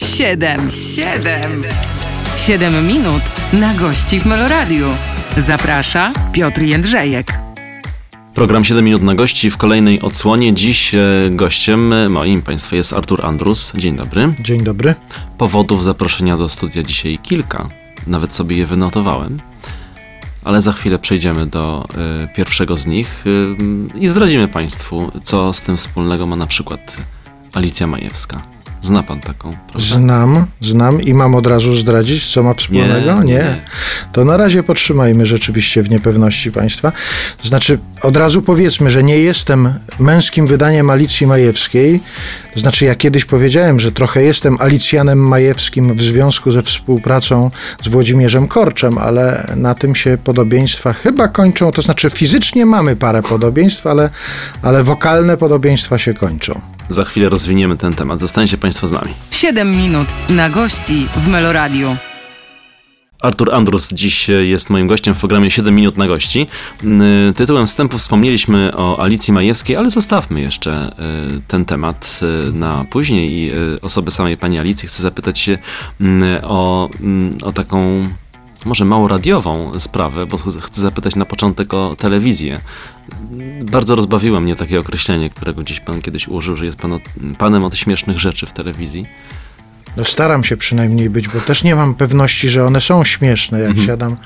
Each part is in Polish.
Siedem, siedem, siedem minut na gości w Meloradiu. Zaprasza Piotr Jędrzejek. Program 7 minut na gości w kolejnej odsłonie. Dziś e, gościem e, moim Państwa jest Artur Andrus. Dzień dobry. Dzień dobry. Powodów zaproszenia do studia dzisiaj kilka. Nawet sobie je wynotowałem. Ale za chwilę przejdziemy do y, pierwszego z nich y, i zdradzimy Państwu, co z tym wspólnego ma na przykład Alicja Majewska. Zna pan taką, prawda? Znam, znam i mam od razu zdradzić, co ma wspólnego? Nie, nie. To na razie podtrzymajmy rzeczywiście w niepewności państwa. Znaczy, od razu powiedzmy, że nie jestem męskim wydaniem Alicji Majewskiej. To znaczy, ja kiedyś powiedziałem, że trochę jestem Alicjanem Majewskim w związku ze współpracą z Włodzimierzem Korczem, ale na tym się podobieństwa chyba kończą. To znaczy, fizycznie mamy parę podobieństw, ale, ale wokalne podobieństwa się kończą. Za chwilę rozwiniemy ten temat. Zostańcie Państwo z nami. Siedem minut na gości w Meloradiu. Artur Andrus dziś jest moim gościem w programie 7 minut na gości. Tytułem wstępu wspomnieliśmy o Alicji Majewskiej, ale zostawmy jeszcze y, ten temat y, na później i osoby samej pani Alicji chcę zapytać się o, o taką może mało radiową sprawę, bo chcę zapytać na początek o telewizję. Bardzo rozbawiło mnie takie określenie, którego gdzieś pan kiedyś użył, że jest pan od, panem od śmiesznych rzeczy w telewizji. No staram się przynajmniej być, bo też nie mam pewności, że one są śmieszne. Jak mhm. siadam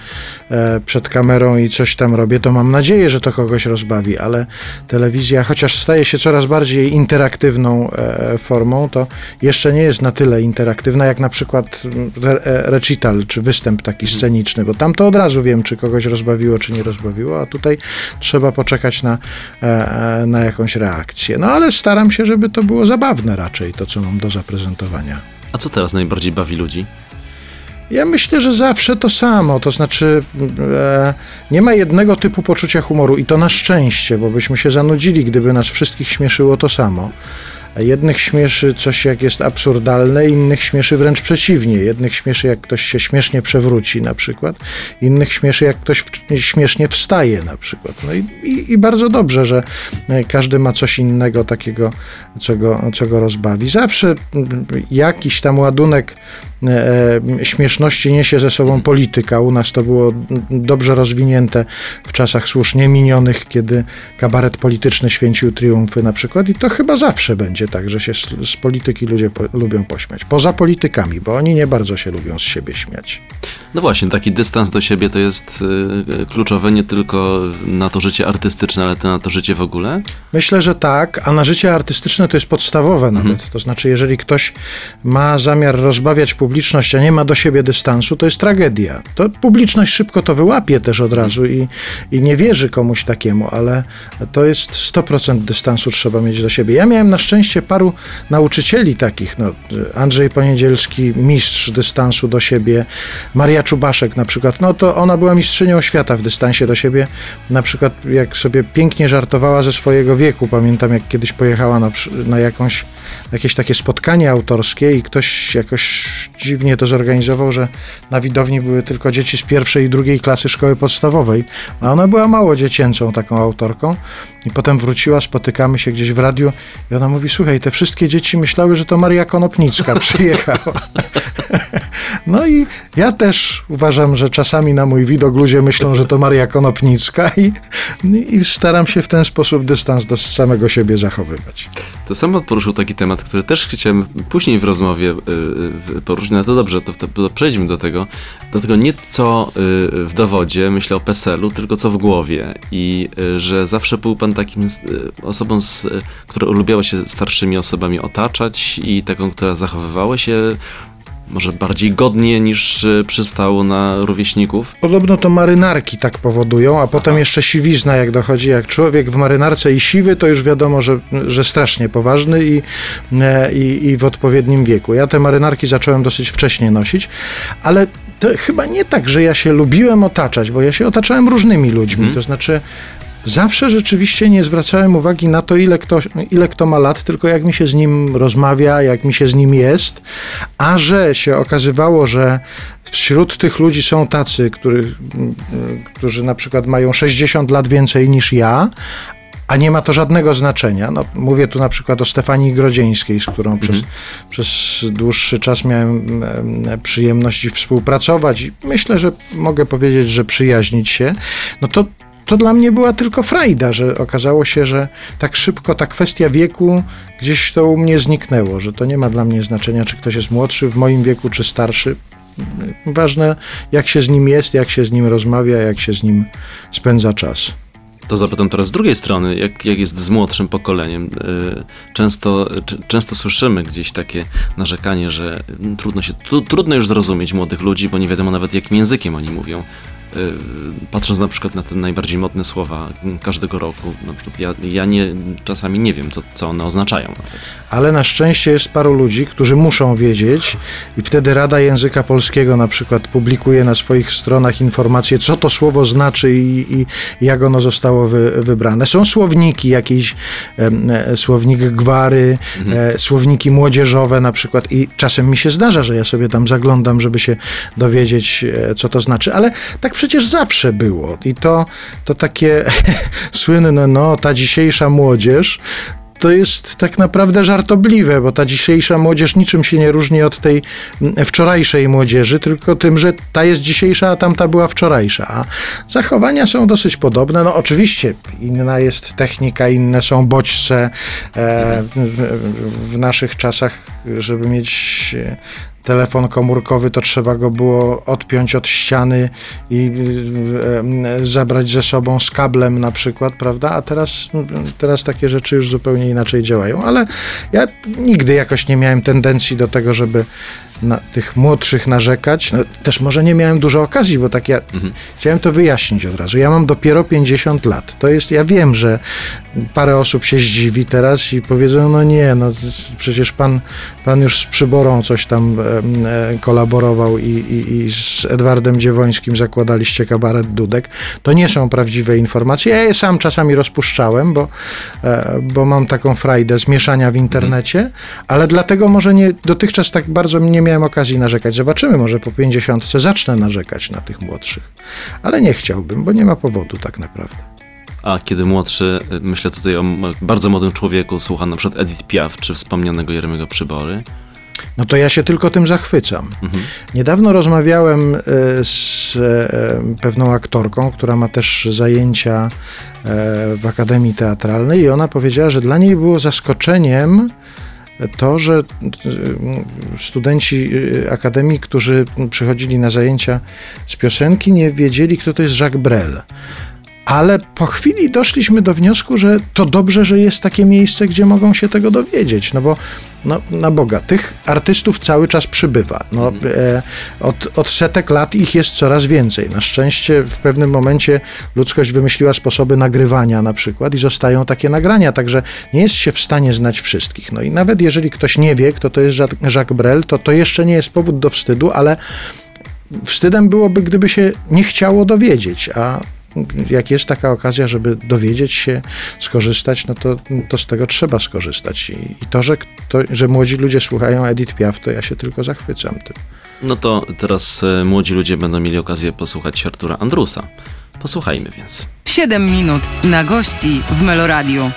e, przed kamerą i coś tam robię, to mam nadzieję, że to kogoś rozbawi, ale telewizja, chociaż staje się coraz bardziej interaktywną e, formą, to jeszcze nie jest na tyle interaktywna, jak na przykład re, e, recital, czy występ taki mhm. sceniczny, bo tam to od razu wiem, czy kogoś rozbawiło, czy nie rozbawiło, a tutaj trzeba poczekać na, e, e na jakąś reakcję. No ale staram się, żeby to było zabawne raczej, to co mam do zaprezentowania. A co teraz najbardziej bawi ludzi? Ja myślę, że zawsze to samo. To znaczy, e, nie ma jednego typu poczucia humoru i to na szczęście, bo byśmy się zanudzili, gdyby nas wszystkich śmieszyło to samo. Jednych śmieszy coś, jak jest absurdalne, innych śmieszy wręcz przeciwnie. Jednych śmieszy, jak ktoś się śmiesznie przewróci, na przykład, innych śmieszy, jak ktoś śmiesznie wstaje, na przykład. No i, i, i bardzo dobrze, że e, każdy ma coś innego takiego, co go, co go rozbawi. Zawsze jakiś tam ładunek śmieszności niesie ze sobą polityka. U nas to było dobrze rozwinięte w czasach słusznie minionych, kiedy kabaret polityczny święcił triumfy na przykład i to chyba zawsze będzie tak, że się z, z polityki ludzie po, lubią pośmiać. Poza politykami, bo oni nie bardzo się lubią z siebie śmiać. No właśnie, taki dystans do siebie to jest y, kluczowe nie tylko na to życie artystyczne, ale na to życie w ogóle? Myślę, że tak, a na życie artystyczne to jest podstawowe nawet. Mhm. To znaczy, jeżeli ktoś ma zamiar rozbawiać publicznie, publiczność, a nie ma do siebie dystansu, to jest tragedia. To publiczność szybko to wyłapie też od razu i, i nie wierzy komuś takiemu, ale to jest 100% dystansu trzeba mieć do siebie. Ja miałem na szczęście paru nauczycieli takich, no, Andrzej Poniedzielski, mistrz dystansu do siebie, Maria Czubaszek na przykład, no to ona była mistrzynią świata w dystansie do siebie, na przykład jak sobie pięknie żartowała ze swojego wieku, pamiętam jak kiedyś pojechała na, na jakąś, jakieś takie spotkanie autorskie i ktoś jakoś dziwnie to zorganizował, że na widowni były tylko dzieci z pierwszej i drugiej klasy szkoły podstawowej, a ona była mało dziecięcą taką autorką i potem wróciła, spotykamy się gdzieś w radiu i ona mówi, słuchaj, te wszystkie dzieci myślały, że to Maria Konopnicka przyjechała. No i ja też uważam, że czasami na mój widok ludzie myślą, że to Maria Konopnicka i, i staram się w ten sposób dystans do samego siebie zachowywać. To samo poruszył taki temat, który też chciałem później w rozmowie y, poruszyć, no to dobrze, to, to przejdźmy do tego, do tego nie co y, w dowodzie, myślę o PESEL-u, tylko co w głowie i y, że zawsze był pan takim osobą, z, która lubiała się starszymi osobami otaczać i taką, która zachowywała się może bardziej godnie niż e, przystało na rówieśników. Podobno to marynarki tak powodują, a potem Aha. jeszcze siwizna jak dochodzi. Jak człowiek w marynarce i siwy, to już wiadomo, że, że strasznie poważny i, e, i, i w odpowiednim wieku. Ja te marynarki zacząłem dosyć wcześnie nosić, ale to chyba nie tak, że ja się lubiłem otaczać, bo ja się otaczałem różnymi ludźmi. Hmm. To znaczy, Zawsze rzeczywiście nie zwracałem uwagi na to, ile kto, ile kto ma lat, tylko jak mi się z nim rozmawia, jak mi się z nim jest. A że się okazywało, że wśród tych ludzi są tacy, którzy, którzy na przykład mają 60 lat więcej niż ja, a nie ma to żadnego znaczenia. No, mówię tu na przykład o Stefanii Grodzieńskiej, z którą przez, przez dłuższy czas miałem em, przyjemność współpracować i myślę, że mogę powiedzieć, że przyjaźnić się. No to to dla mnie była tylko frajda, że okazało się, że tak szybko ta kwestia wieku gdzieś to u mnie zniknęło, że to nie ma dla mnie znaczenia, czy ktoś jest młodszy w moim wieku, czy starszy. Ważne, jak się z nim jest, jak się z nim rozmawia, jak się z nim spędza czas. To zapytam teraz z drugiej strony, jak, jak jest z młodszym pokoleniem? Y, Często, często słyszymy gdzieś takie narzekanie, że trudno, się, tu, trudno już zrozumieć młodych ludzi, bo nie wiadomo nawet jakim językiem oni mówią. Y, Patrząc na przykład na te najbardziej modne słowa każdego roku, na przykład ja, ja nie, czasami nie wiem, co, co one oznaczają. Ale na szczęście jest paru ludzi, którzy muszą wiedzieć i wtedy Rada Języka Polskiego na przykład publikuje na swoich stronach informacje, co to słowo znaczy i, i jak ono zostało wy, wybrane. Są słowniki, jakiś e, słownik gwary, e, słowniki młodzieżowe na przykład i czasem mi się zdarza, że ja sobie tam zaglądam, żeby się dowiedzieć, e, co to znaczy, ale tak przecież zawsze było i to, to takie słynne, no ta dzisiejsza młodzież, to jest tak naprawdę żartobliwe, bo ta dzisiejsza młodzież niczym się nie różni od tej mm, wczorajszej młodzieży, tylko tym, że ta jest dzisiejsza, a tamta była wczorajsza. A zachowania są dosyć podobne. No oczywiście inna jest technika, inne są bodźce. E, w, w naszych czasach, żeby mieć e, telefon komórkowy, to trzeba go było odpiąć od ściany i e, e, zabrać ze sobą z kablem na przykład, prawda? A teraz, teraz takie rzeczy już zupełnie inaczej działają. Ale ja nigdy jakoś nie miałem tendencji do tego, żeby na tych młodszych narzekać. No, też może nie miałem dużo okazji, bo tak ja chciałem to wyjaśnić od razu. Ja mam dopiero 50 lat. To jest, ja wiem, że parę osób się zdziwi teraz i powiedzą, no nie, no przecież pan, pan już z Przyborą coś tam e, kolaborował i, i, i z Edwardem Dziewońskim zakładaliście kabaret Dudek. To nie są prawdziwe informacje. Ja je sam czasami rozpuszczałem, bo, e, bo mam taką frajdę zmieszania w internecie, ale dlatego może nie, dotychczas tak bardzo nie miałem okazji narzekać. Zobaczymy, może po 50 zacznę narzekać na tych młodszych. Ale nie chciałbym, bo nie ma powodu tak naprawdę. A kiedy młodszy, y, myślę tutaj o bardzo młodym człowieku, słucha na przykład Edith Piaf, czy wspomnianego Jeremego Przybory, No to ja się tylko tym zachwycam. Niedawno rozmawiałem e, z e, pewną aktorką, która ma też zajęcia w Akademii Teatralnej i ona powiedziała, że dla niej było zaskoczeniem to, że e, studenci e, Akademii, którzy przychodzili na zajęcia z piosenki, nie wiedzieli, kto to jest Jacques Brel. Ale po chwili doszliśmy do wniosku, że to dobrze, że jest takie miejsce, gdzie mogą się tego dowiedzieć, no bo no, na Boga, tych artystów cały czas przybywa. No, e, od, od setek lat ich jest coraz więcej. Na szczęście w pewnym momencie ludzkość wymyśliła sposoby nagrywania na przykład i zostają takie nagrania, także nie jest się w stanie znać wszystkich. No i nawet jeżeli ktoś nie wie, kto to jest Jacques Jacques Brel, to to jeszcze nie jest powód do wstydu, ale wstydem byłoby, gdyby się nie chciało dowiedzieć, a jak jest taka okazja, żeby dowiedzieć się, skorzystać, no to, to z tego trzeba skorzystać. I, i to, że, kto, że młodzi ludzie słuchają Edith Piaf, to ja się tylko zachwycam tym. No to teraz e, młodzi ludzie będą mieli okazję posłuchać Artura Andrusa. Posłuchajmy więc. 7 minut na gości w Meloradiu.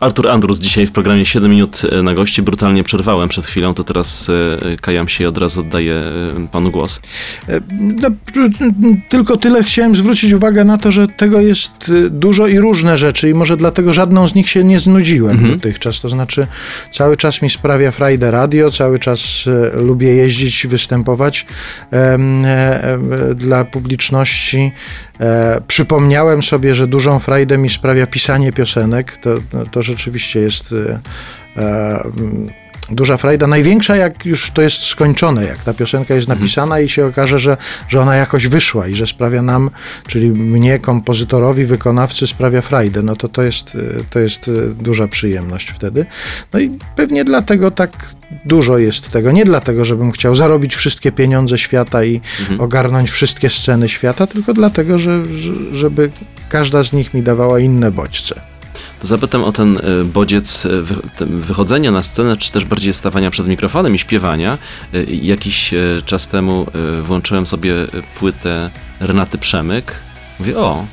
Artur Andrus dzisiaj w programie 7 minut e, na gości. Brutalnie przerwałem przed chwilą, to teraz e, kajam się i od razu oddaję e, panu głos. No, tylko tyle chciałem zwrócić uwagę na to, że tego jest dużo i różne rzeczy i może dlatego żadną z nich się nie znudziłem dotychczas. To znaczy cały czas mi sprawia frajdę radio, cały czas lubię jeździć, występować dla publiczności. E, przypomniałem sobie, że dużą frajdę mi sprawia pisanie piosenek. To, to rzeczywiście jest e, e, duża frajda. Największa, jak już to jest skończone, jak ta piosenka jest napisana i się okaże, że, że ona jakoś wyszła i że sprawia nam, czyli mnie, kompozytorowi, wykonawcy, sprawia frajdę. No to to jest, e, to jest e, duża przyjemność wtedy. No i pewnie dlatego tak dużo jest tego. Nie dlatego, żebym chciał zarobić wszystkie pieniądze świata i ogarnąć wszystkie sceny świata, tylko dlatego, że- żeby każda z nich mi dawała inne bodźce. To zapytam o ten e, bodziec ten wychodzenia na scenę, czy też bardziej stawania przed mikrofonem i śpiewania. E, Jakiś czas temu włączyłem sobie płytę Renaty Przemyk. Mówię, o,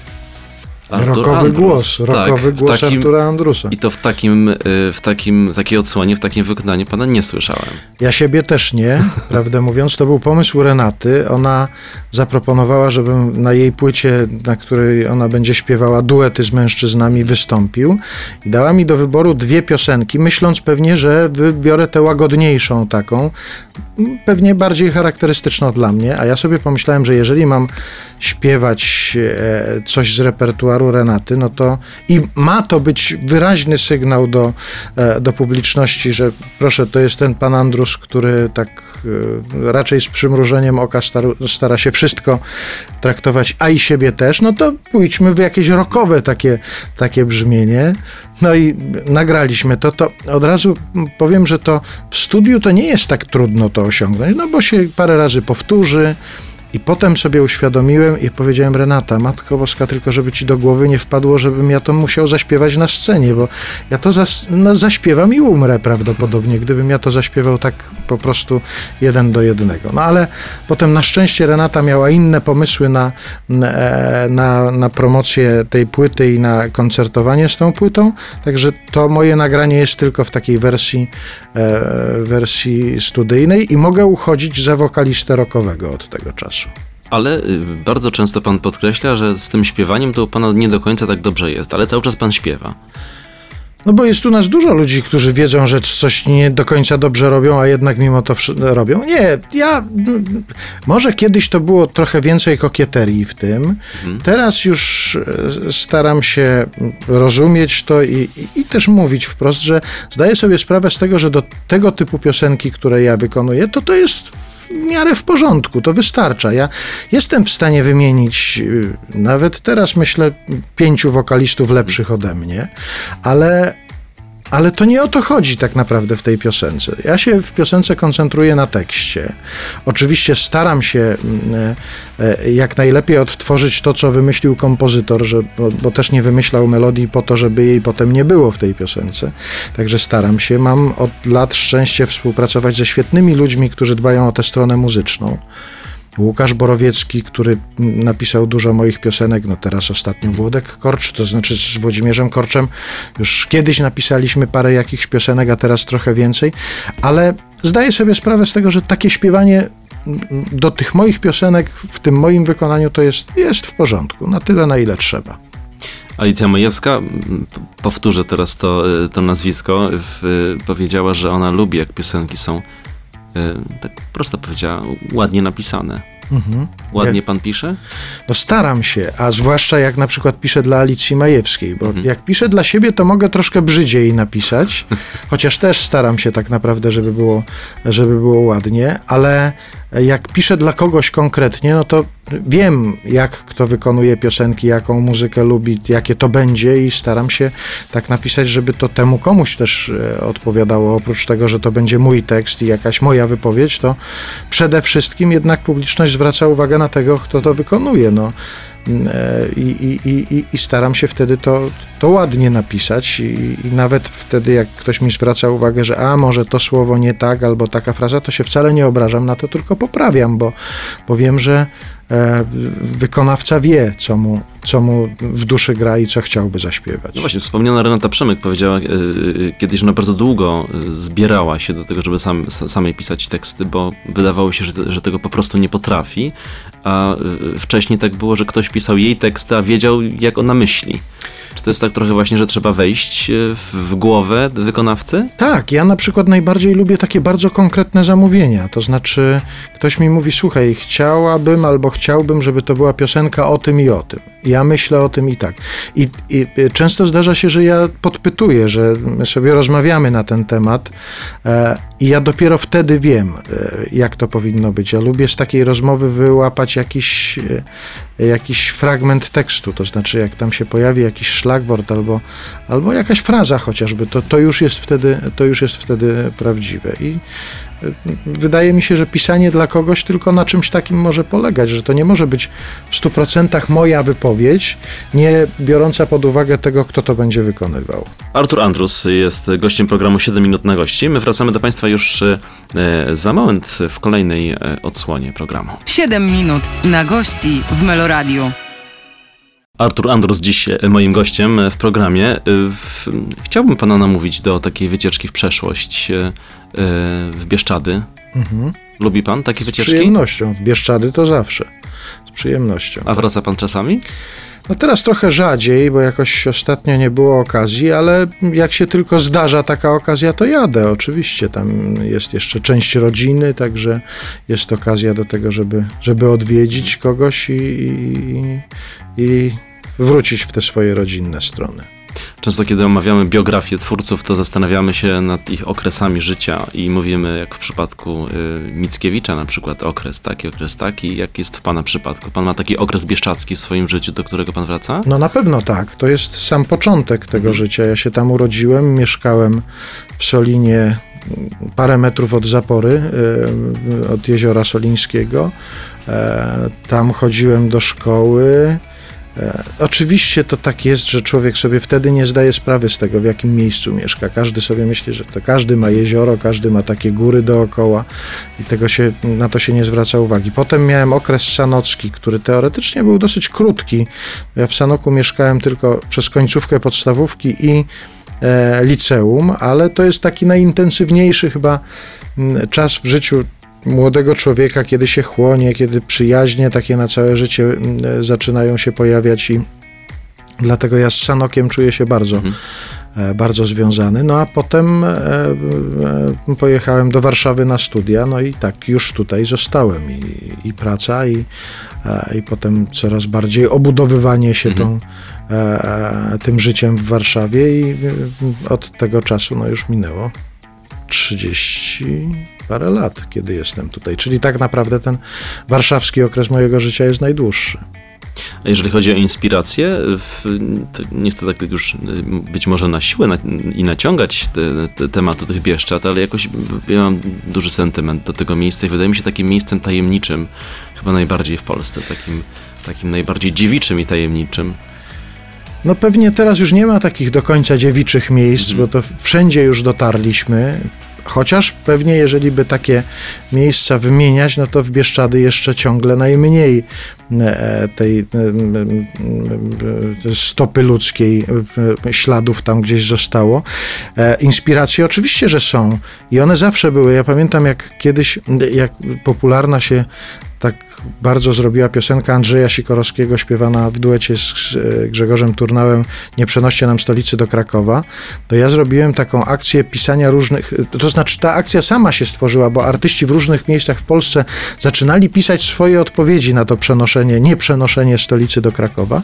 Artur rokowy Andrus. głos, rokowy Tak, głos takim- Artura Andrusa. I to w takim, y, w takim, takiej odsłonie, w takim wykonaniu pana nie słyszałem. Ja siebie też nie, prawdę mówiąc. To był pomysł Renaty. Ona zaproponowała, żebym na jej płycie, na której ona będzie śpiewała duety z mężczyznami, wystąpił. I dała mi do wyboru dwie piosenki, myśląc pewnie, że wybiorę tę łagodniejszą taką, pewnie bardziej charakterystyczną dla mnie. A ja sobie pomyślałem, że jeżeli mam śpiewać e, coś z repertuaru Renaty, no to i ma to być wyraźny sygnał do, e, do publiczności, że proszę, to jest ten pan Andrus, który tak e, raczej z przymrużeniem oka stara się wszystko traktować, a i siebie też, no to pójdźmy w jakieś rokowe takie, takie brzmienie. No i nagraliśmy to, to od razu powiem, że to w studiu to nie jest tak trudno to osiągnąć, no bo się parę razy powtórzy, i potem sobie uświadomiłem i powiedziałem, Renata, Matko Boska, tylko żeby ci do głowy nie wpadło, żebym ja to musiał zaśpiewać na scenie, bo ja to zas, no, zaśpiewam i umrę prawdopodobnie, gdybym ja to zaśpiewał tak po prostu jeden do jednego. No ale potem na szczęście Renata miała inne pomysły na, na, na, na promocję tej płyty i na koncertowanie z tą płytą, także to moje nagranie jest tylko w takiej wersji, e, wersji studyjnej i mogę uchodzić za wokalistę rockowego od tego czasu. Ale y, bardzo często pan podkreśla, że z tym śpiewaniem to u pana nie do końca tak dobrze jest, ale cały czas pan śpiewa. No bo jest u nas dużo ludzi, którzy wiedzą, że coś nie do końca dobrze robią, a jednak mimo to robią. Nie, ja może kiedyś to było trochę więcej kokieterii w tym. Teraz już e, staram się rozumieć to i, i, i też mówić wprost, że zdaję sobie sprawę z tego, że do tego typu piosenki, które ja wykonuję, to to jest w miarę w porządku, to wystarcza. Ja jestem w stanie wymienić, y, nawet teraz myślę, pięciu wokalistów lepszych ode mnie, ale ale to nie o to chodzi tak naprawdę w tej piosence. Ja się w piosence koncentruję na tekście. Oczywiście staram się mm, e, jak najlepiej odtworzyć to, co wymyślił kompozytor, że, bo, bo też nie wymyślał melodii po to, żeby jej potem nie było w tej piosence. Także staram się. Mam od lat szczęście współpracować ze świetnymi ludźmi, którzy dbają o tę stronę muzyczną. Łukasz Borowiecki, który napisał dużo moich piosenek, no teraz ostatnio Włodek Korcz, to znaczy z Włodzimierzem Korczem. Już kiedyś napisaliśmy parę jakichś piosenek, a teraz trochę więcej, ale zdaję sobie sprawę z tego, że takie śpiewanie do tych moich piosenek w tym moim wykonaniu to jest, jest w porządku, na tyle na ile trzeba. Alicja Majewska, powtórzę teraz to, to nazwisko, w, powiedziała, że ona lubi, jak piosenki są, tak prosto powiedziała, ładnie napisane. Mhm. Ładnie pan pisze? No staram się, a zwłaszcza jak na przykład piszę dla Alicji Majewskiej, bo jak piszę dla siebie, to mogę troszkę brzydziej napisać, chociaż też staram się tak naprawdę, żeby było, żeby było ładnie, ale jak piszę dla kogoś konkretnie, no to wiem, jak kto wykonuje piosenki, jaką muzykę lubi, jakie to będzie i staram się tak napisać, żeby to temu komuś też e, odpowiadało. Oprócz tego, że to będzie mój tekst i jakaś moja wypowiedź, to przede wszystkim jednak publiczność zwraca uwagę na tego, kto to wykonuje. No. Mm, e, I, i, i, i- staram się wtedy to, to ładnie napisać, i, i nawet wtedy, jak ktoś mi zwraca uwagę, że a może to słowo nie tak, albo taka fraza, to się wcale nie obrażam na to, tylko poprawiam, bo, bo wiem, że wykonawca wie, co mu, co mu w duszy gra i co chciałby zaśpiewać. No właśnie, wspomniana Renata Przemyk powiedziała y, y, kiedyś, że ona bardzo długo zbierała się do tego, żeby sam, sa- samej pisać teksty, bo wydawało się, że, że tego po prostu nie potrafi, a wcześniej tak było, że ktoś pisał jej teksty, a wiedział, jak ona myśli. To jest tak trochę właśnie, że trzeba wejść y, w, głowę wykonawcy? Tak, ja na przykład najbardziej lubię takie bardzo konkretne zamówienia. To znaczy, ktoś mi mówi: Słuchaj, chciałabym albo chciałbym, żeby to była piosenka o tym i o tym. Ja myślę o tym i tak. I, i y, często zdarza się, że ja podpytuję, że my sobie rozmawiamy na ten temat e, i ja dopiero wtedy wiem, e, jak to powinno być. Ja lubię z takiej rozmowy wyłapać jakiś, e, jakiś fragment tekstu, to znaczy, jak tam się pojawi jakiś szlagwort albo, albo jakaś fraza chociażby, to, to, już jest wtedy, to już jest wtedy prawdziwe. I wydaje mi się, że pisanie dla kogoś tylko na czymś takim może polegać, że to nie może być w 100% moja wypowiedź, nie biorąca pod uwagę tego, kto to będzie wykonywał. Artur Andrus jest gościem programu 7 minut na gości. My wracamy do Państwa już y, za moment w kolejnej y, odsłonie programu. 7 minut na gości w Meloradiu. Artur Andrus dziś e, moim gościem e, w programie. E, chciałbym pana namówić do takiej wycieczki w przeszłość w Bieszczady. Mhm. Lubi pan takie wycieczki? Z przyjemnością. Bieszczady to zawsze. Z przyjemnością. A wraca pan czasami? No teraz trochę rzadziej, bo jakoś ostatnio nie było okazji, ale jak się tylko zdarza taka okazja, to jadę. Oczywiście tam jest jeszcze część rodziny, także jest okazja do tego, żeby, żeby odwiedzić kogoś i, i, i wrócić w te swoje rodzinne strony. Często, kiedy omawiamy biografię twórców, to zastanawiamy się nad ich okresami życia i mówimy, jak w przypadku y, Mickiewicza na przykład, okres taki, okres taki. Jak jest w Pana przypadku? Pan ma taki okres bieszczacki w swoim życiu, do którego Pan wraca? No na pewno tak. To jest sam początek tego mhm. życia. Ja się tam urodziłem, mieszkałem w Solinie mm, parę metrów od zapory, y, od jeziora Solińskiego. E, tam chodziłem do szkoły. E, oczywiście to tak jest, że człowiek sobie wtedy nie zdaje sprawy z tego, w jakim miejscu mieszka. Każdy sobie myśli, że to każdy ma jezioro, każdy ma takie góry dookoła i tego się, na to się nie zwraca uwagi. Potem miałem okres sanocki, który teoretycznie był dosyć krótki. Ja w Sanoku mieszkałem tylko przez końcówkę podstawówki i e, liceum, ale to jest taki najintensywniejszy chyba czas w życiu młodego człowieka, kiedy się chłonie, kiedy przyjaźnie takie na całe życie mm, zaczynają się pojawiać i dlatego ja z Sanokiem czuję się bardzo, mhm. E, bardzo związany. No a potem e, e, pojechałem do Warszawy na studia, no i tak już tutaj zostałem i, i praca i, i potem coraz bardziej obudowywanie się mhm. tą, tym życiem w Warszawie i od tego czasu no już minęło 30 parę lat, kiedy jestem tutaj. Czyli tak naprawdę ten warszawski okres mojego życia jest najdłuższy. A jeżeli chodzi o inspirację, nie chcę tak już y, być może na siłę na, i naciągać te, te tematu tych Bieszczad, ale jakoś ja mam duży sentyment do tego miejsca i wydaje mi się takim miejscem tajemniczym, chyba najbardziej w Polsce, takim, takim najbardziej dziewiczym i tajemniczym. No pewnie teraz już nie ma takich do końca dziewiczych miejsc, mm. bo to wszędzie już dotarliśmy. Chociaż pewnie, jeżeli by takie miejsca wymieniać, no to w Bieszczady jeszcze ciągle najmniej e, tej e, e, stopy ludzkiej, śladów tam gdzieś zostało. Inspiracje oczywiście, że są i one zawsze były. Ja pamiętam, jak kiedyś, jak popularna się tak bardzo zrobiła piosenka Andrzeja Sikorowskiego śpiewana w duecie z e, Grzegorzem Turnałem Nie przenoście nam stolicy do Krakowa, to ja zrobiłem taką akcję pisania różnych, to znaczy ta akcja sama się stworzyła, bo artyści w różnych miejscach w Polsce zaczynali pisać swoje odpowiedzi na to przenoszenie, nie przenoszenie stolicy do Krakowa.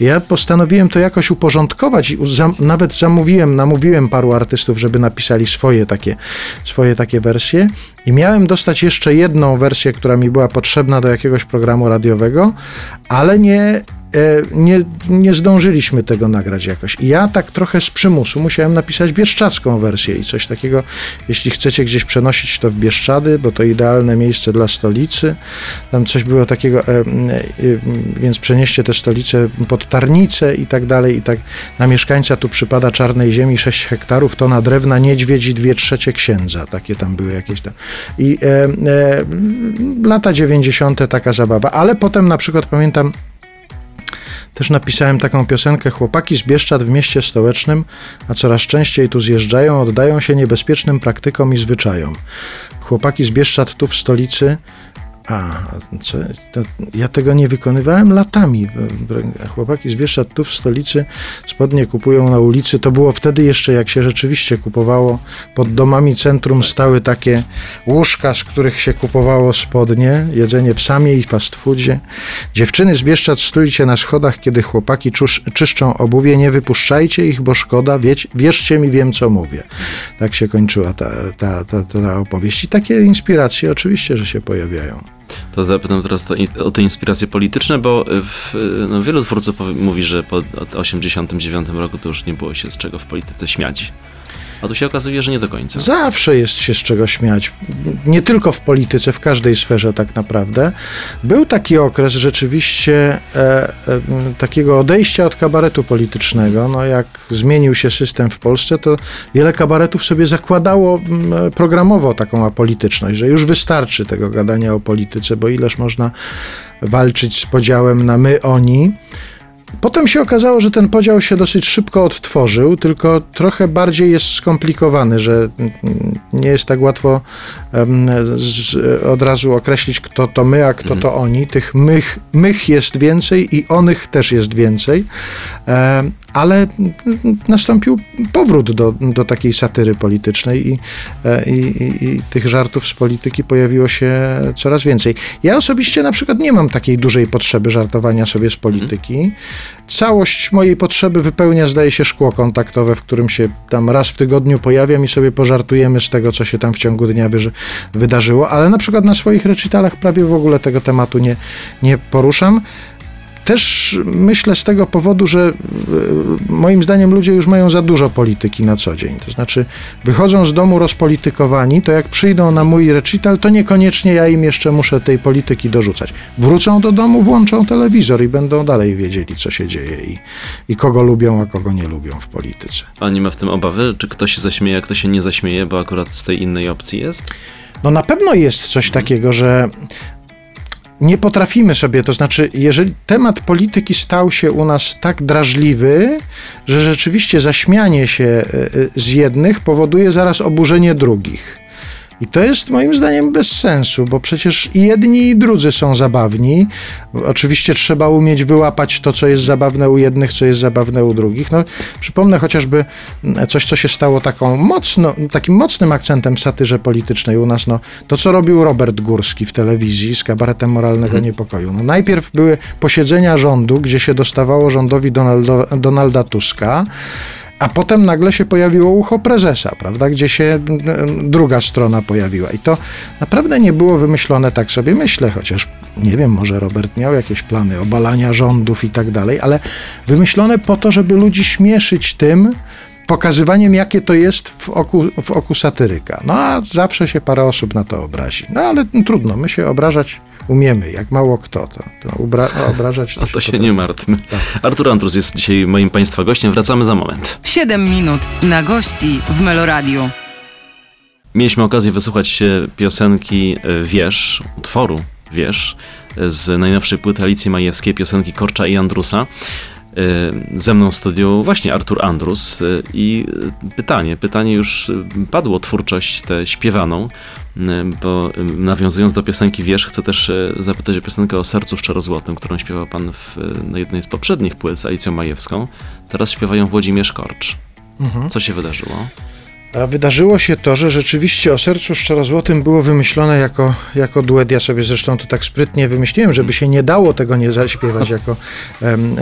Ja postanowiłem to jakoś uporządkować i nawet zamówiłem, namówiłem paru artystów, żeby napisali swoje takie, swoje takie wersje i miałem dostać jeszcze jedną wersję, która mi była potrzebna do jakiegoś programu radiowego, ale nie nie, nie zdążyliśmy tego nagrać jakoś. I ja tak trochę z przymusu musiałem napisać bieszczacką wersję i coś takiego, jeśli chcecie gdzieś przenosić to w Bieszczady, bo to idealne miejsce dla stolicy. Tam coś było takiego, e, e, więc przenieście tę stolicę pod Tarnicę i tak dalej. I tak na mieszkańca tu przypada czarnej ziemi 6 hektarów, tona drewna, niedźwiedź i dwie trzecie księdza. Takie tam były jakieś tam. I e, e, lata 90. taka zabawa. Ale potem na przykład pamiętam też napisałem taką piosenkę Chłopaki z Bieszczad w mieście stołecznym, a coraz częściej tu zjeżdżają, oddają się niebezpiecznym praktykom i zwyczajom. Chłopaki z Bieszczad tu w stolicy a, ja tego nie wykonywałem latami. Chłopaki z Bieszczad tu w stolicy spodnie kupują na ulicy. To było wtedy jeszcze, jak się rzeczywiście kupowało. Pod domami centrum stały takie łóżka, z których się kupowało spodnie, jedzenie w samie i fast foodzie. Dziewczyny z Bieszczad stójcie na schodach, kiedy chłopaki czusz, czyszczą obuwie. Nie wypuszczajcie ich, bo szkoda. Wieć, wierzcie mi, wiem co mówię. Tak się kończyła ta, ta, ta, ta opowieść. I takie inspiracje oczywiście, że się pojawiają. To zapytam teraz o te inspiracje polityczne, bo w, no, wielu twórców mówi, że po 1989 roku to już nie było się z czego w polityce śmiać. A tu się okazuje, że nie do końca. Zawsze jest się z czego śmiać. Nie tylko w polityce, w każdej sferze tak naprawdę. Był taki okres rzeczywiście e, e, takiego odejścia od kabaretu politycznego. No jak zmienił się system w Polsce, to wiele kabaretów sobie zakładało programowo taką apolityczność, że już wystarczy tego gadania o polityce, bo ileż można walczyć z podziałem na my, oni. Potem się okazało, że ten podział się dosyć szybko odtworzył, tylko trochę bardziej jest skomplikowany, że nie jest tak łatwo od razu określić, kto to my, a kto to mhm. oni. Tych mych, mych jest więcej i onych też jest więcej. Ale nastąpił powrót do, do takiej satyry politycznej e, i, i, i, tych żartów z polityki pojawiło się coraz więcej. Ja osobiście na przykład nie mam takiej dużej potrzeby żartowania sobie z polityki. Całość mojej potrzeby wypełnia, zdaje się, szkło kontaktowe, w którym się tam raz w tygodniu pojawiam i sobie pożartujemy z tego, co się tam w ciągu dnia wydarzyło, ale na przykład na swoich recitalach prawie w ogóle tego tematu nie, nie poruszam. Też myślę z tego powodu, że e, moim zdaniem ludzie już mają za dużo polityki na co dzień. To znaczy, wychodzą z domu rozpolitykowani, to jak przyjdą na mój recital, to niekoniecznie ja im jeszcze muszę tej polityki dorzucać. Wrócą do domu, włączą telewizor i będą dalej wiedzieli, co się dzieje i, i kogo lubią, a kogo nie lubią w polityce. A nie ma w tym obawy, czy ktoś się zaśmieje, a kto się nie zaśmieje, bo akurat z tej innej opcji jest? No na pewno jest coś takiego, że nie potrafimy sobie, to znaczy, jeżeli temat polityki stał się u nas tak drażliwy, że rzeczywiście zaśmianie się e, e, z jednych powoduje zaraz oburzenie drugich. I to jest moim zdaniem bez sensu, bo przecież i jedni i drudzy są zabawni. Oczywiście trzeba umieć wyłapać to, co jest zabawne u jednych, co jest zabawne u drugich. No, przypomnę chociażby coś, co się stało taką mocno, takim mocnym akcentem w satyrze politycznej u nas. No, to, co robił Robert Górski w telewizji z kabaretem moralnego hmm. niepokoju. No, najpierw były posiedzenia rządu, gdzie się dostawało rządowi Donaldo, Donalda Tuska a potem nagle się pojawiło ucho prezesa, prawda, gdzie się druga strona pojawiła. I to naprawdę nie było wymyślone tak sobie myślę, chociaż nie wiem, może Robert miał jakieś plany obalania rządów i tak dalej, ale wymyślone po to, żeby ludzi śmieszyć tym, pokazywaniem, jakie to jest w oku, w oku satyryka. No a zawsze się parę osób na to obrazi. No ale trudno, my się obrażać umiemy, jak mało kto. To, to ubra- obrażać to, no to się, się nie martwmy. Tak. Artur Andrus jest dzisiaj moim Państwa gościem. Wracamy za moment. 7 minut na gości w Meloradiu. Mieliśmy okazję wysłuchać piosenki e, Wierz, utworu Wierz, z najnowszej płyty Alicji Majewskiej, piosenki Korcza i Andrusa. Y, ze mną w studiu właśnie Artur Andrus y, i pytanie, pytanie już padło, twórczość tę śpiewaną, y, bo nawiązując do piosenki Wierz, chcę też zapytać o piosenkę o Sercu Szczerozłotym, którą śpiewał pan w, na jednej z poprzednich płyt z Alicją Majewską. Teraz śpiewają Włodzimierz Korcz. Mhm. Co się wydarzyło? A wydarzyło się to, że rzeczywiście o sercu szczerozłotym było wymyślone jako, jako duet. Ja sobie zresztą to tak sprytnie wymyśliłem, żeby się nie dało tego nie zaśpiewać jako,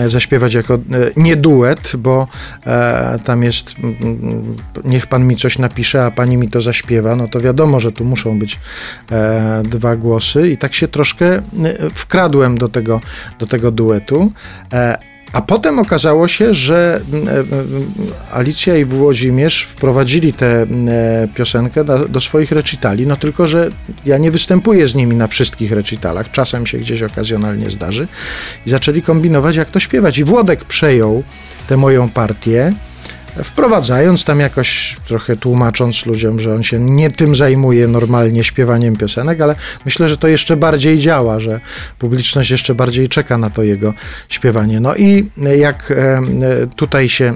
zaśpiewać jako e, nie duet, bo e, tam jest niech pan mi coś napisze, a pani mi to zaśpiewa, no to wiadomo, że tu muszą być e, dwa głosy i tak się troszkę wkradłem do tego, do tego duetu. A potem okazało się, że mm, e, e, Alicja i Włodzimierz wprowadzili tę mm, e, piosenkę do, swoich recitali, no tylko, że ja nie występuję z nimi na wszystkich recitalach, czasem się gdzieś okazjonalnie zdarzy. I zaczęli kombinować, jak to śpiewać. I Włodek przejął tę moją partię wprowadzając tam jakoś, trochę tłumacząc ludziom, że on się nie tym zajmuje normalnie śpiewaniem piosenek, ale myślę, że to jeszcze bardziej działa, że publiczność jeszcze bardziej czeka na to jego śpiewanie. No i jak tutaj się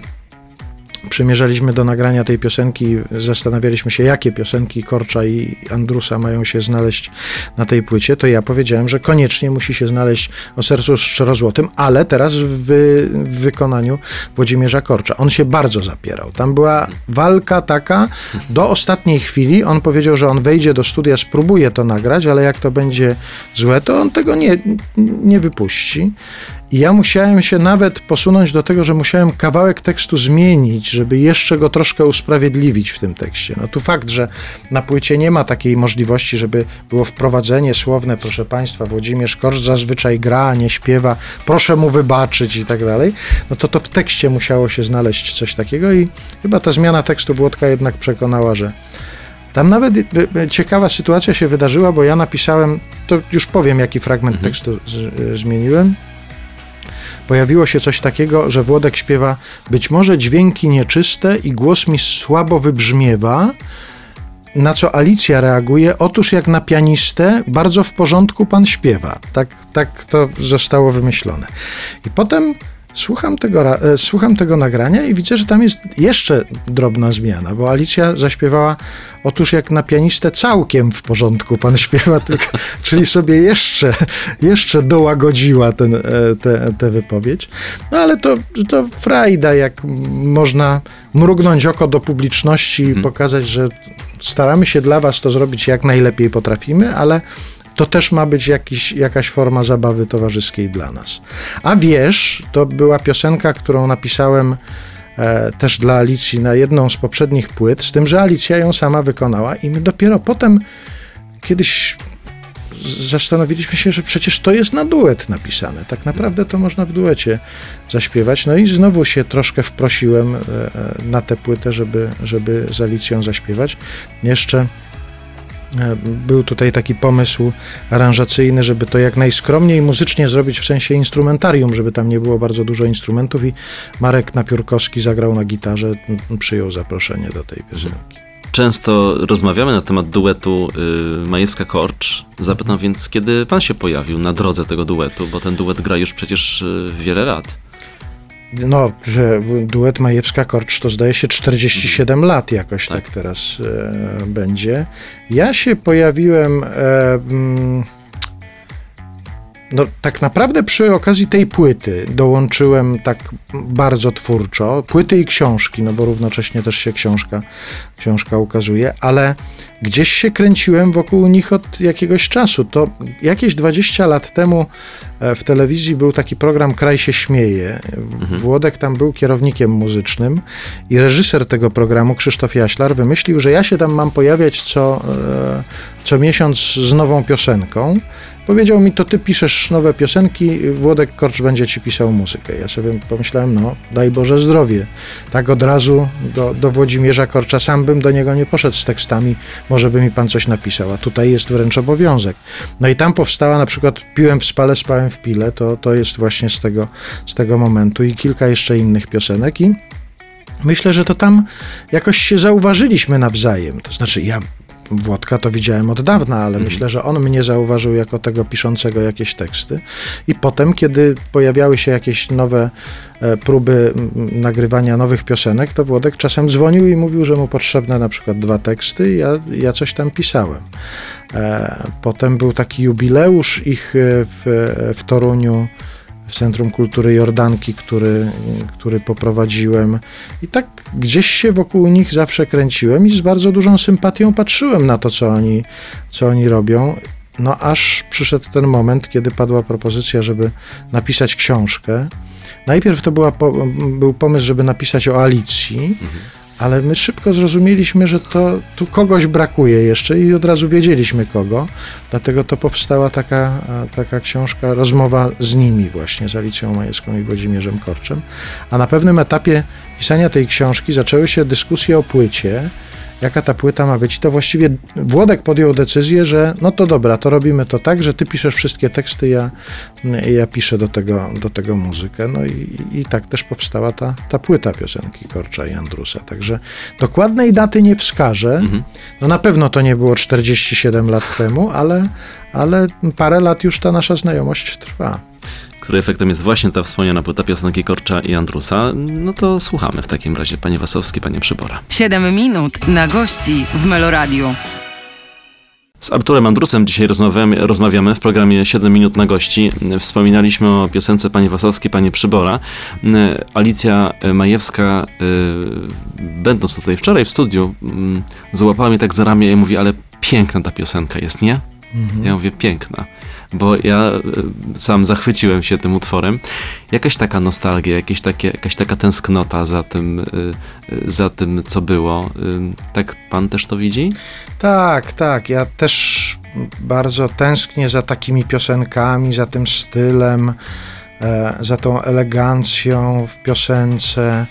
przymierzaliśmy do nagrania tej piosenki, zastanawialiśmy się, jakie piosenki Korcza i Andrusa mają się znaleźć na tej płycie, to ja powiedziałem, że koniecznie musi się znaleźć o sercu szczerozłotym, ale teraz w, w wykonaniu Włodzimierza Korcza. On się bardzo zapierał. Tam była walka taka do ostatniej chwili. On powiedział, że on wejdzie do studia, spróbuje to nagrać, ale jak to będzie złe, to on tego nie, nie wypuści. I ja musiałem się nawet posunąć do tego, że musiałem kawałek tekstu zmienić, żeby jeszcze go troszkę usprawiedliwić w tym tekście. No tu fakt, że na płycie nie ma takiej możliwości, żeby było wprowadzenie słowne, proszę Państwa, Włodzimierz Korsz zazwyczaj gra, nie śpiewa, proszę mu wybaczyć i tak dalej, no to to w tekście musiało się znaleźć coś takiego i chyba ta zmiana tekstu Włodka jednak przekonała, że tam nawet ciekawa sytuacja się wydarzyła, bo ja napisałem, to już powiem, jaki fragment mhm. tekstu z, zmieniłem pojawiło się coś takiego, że Włodek śpiewa być może dźwięki nieczyste i głos mi słabo wybrzmiewa, na co Alicja reaguje, otóż jak na pianistę, bardzo w porządku pan śpiewa. Tak, tak to zostało wymyślone. I potem Słucham tego, e, słucham tego nagrania i widzę, że tam jest jeszcze drobna zmiana, bo Alicja zaśpiewała, otóż jak na pianistę całkiem w porządku pan śpiewa, tylko, czyli sobie jeszcze, jeszcze dołagodziła ten, tę wypowiedź. No ale to, to frajda, jak można mrugnąć oko do publiczności i hmm. pokazać, że staramy się dla was to zrobić jak najlepiej potrafimy, ale to też ma być jakiś, jakaś forma zabawy towarzyskiej dla nas. A wiesz, to była piosenka, którą napisałem e, też dla Alicji na jedną z poprzednich płyt, z tym, że Alicja ją sama wykonała i my dopiero potem kiedyś zastanowiliśmy się, że przecież to jest na duet napisane. Tak naprawdę to można w duecie zaśpiewać. No i znowu się troszkę wprosiłem e, e, na tę płytę, żeby, żeby z Alicją zaśpiewać. Jeszcze był tutaj taki pomysł aranżacyjny, żeby to jak najskromniej muzycznie zrobić w sensie instrumentarium, żeby tam nie było bardzo dużo instrumentów i Marek Napiórkowski zagrał na gitarze, przyjął zaproszenie do tej piosenki. Często rozmawiamy na temat duetu y, Majewska-Korcz. Zapytam więc, kiedy pan się pojawił na drodze tego duetu, bo ten duet gra już przecież y, wiele lat no, że duet Majewska-Korcz to zdaje się 47 lat jakoś tak, tak teraz e, będzie. Ja się pojawiłem e, mm, no, tak naprawdę przy okazji tej płyty dołączyłem tak bardzo twórczo, płyty i książki, no bo równocześnie też się książka, książka ukazuje, ale gdzieś się kręciłem wokół nich od jakiegoś czasu. To jakieś 20 lat temu e, w telewizji był taki program Kraj się śmieje. Mhm. Włodek tam był kierownikiem muzycznym i reżyser tego programu, Krzysztof Jaślar, wymyślił, że ja się tam mam pojawiać co, e, co miesiąc z nową piosenką. Powiedział mi, to ty piszesz nowe piosenki, Włodek Korcz będzie ci pisał muzykę. Ja sobie pomyślałem, no daj Boże zdrowie. Tak od razu do, do Włodzimierza Korcza, sam bym do niego nie poszedł z tekstami, może by mi pan coś napisał, a tutaj jest wręcz obowiązek. No i tam powstała na przykład Piłem w spale, spałem w pile, to, to jest właśnie z tego, z tego momentu i kilka jeszcze innych piosenek i Myślę, że to tam jakoś się zauważyliśmy nawzajem. To znaczy, ja Włodka to widziałem od dawna, ale mhm. myślę, że on mnie zauważył jako tego piszącego jakieś teksty. I potem, kiedy pojawiały się jakieś nowe e, próby nagrywania nowych piosenek, to Włodek czasem dzwonił i mówił, że mu potrzebne na przykład dwa teksty i ja, ja coś tam pisałem. E, potem był taki jubileusz ich e, w, w Toruniu w Centrum Kultury Jordanki, który, który poprowadziłem. I tak gdzieś się wokół nich zawsze kręciłem i z bardzo dużą sympatią patrzyłem na to, co oni, co oni robią. No aż przyszedł ten moment, kiedy padła propozycja, żeby napisać książkę. Najpierw to była, był pomysł, żeby napisać o Alicji, mhm ale my szybko zrozumieliśmy, że to tu kogoś brakuje jeszcze i od razu wiedzieliśmy kogo. Dlatego to powstała taka, taka książka, rozmowa z nimi właśnie, z Alicją Majewską i Włodzimierzem Korczem. A na pewnym etapie pisania tej książki zaczęły się dyskusje o płycie, jaka ta płyta ma być. I to właściwie Włodek podjął decyzję, że no to dobra, to robimy to tak, że ty piszesz wszystkie teksty, ja, ja piszę do tego, do tego muzykę. No i, i tak też powstała ta, ta płyta piosenki Korcza i Andrusa. Także dokładnej daty nie wskażę. Mhm. No na pewno to nie było 47 lat temu, ale, ale parę lat już ta nasza znajomość trwa której efektem jest właśnie ta wspomniana płyta piosenki Korcza i Andrusa, no to słuchamy w takim razie, panie Wasowski, panie Przybora. 7 minut na gości w Meloradiu. Z Arturem Andrusem dzisiaj rozmawiamy, rozmawiamy w programie 7 minut na gości. Wspominaliśmy o piosence pani Wasowskiej, pani Przybora. Alicja Majewska, y, będąc tutaj wczoraj w studiu, mm, złapała mnie tak za ramię i mówi, ale piękna ta piosenka jest, nie? Mhm. Ja mówię, piękna bo ja e, sam zachwyciłem się tym utworem. Jakaś taka nostalgia, jakieś takie, jakaś taka tęsknota za tym, e, e, za tym, co było. Tak pan też to widzi? Tak, tak. Ja też bardzo tęsknię za takimi piosenkami, za tym stylem, za tą elegancją w piosence.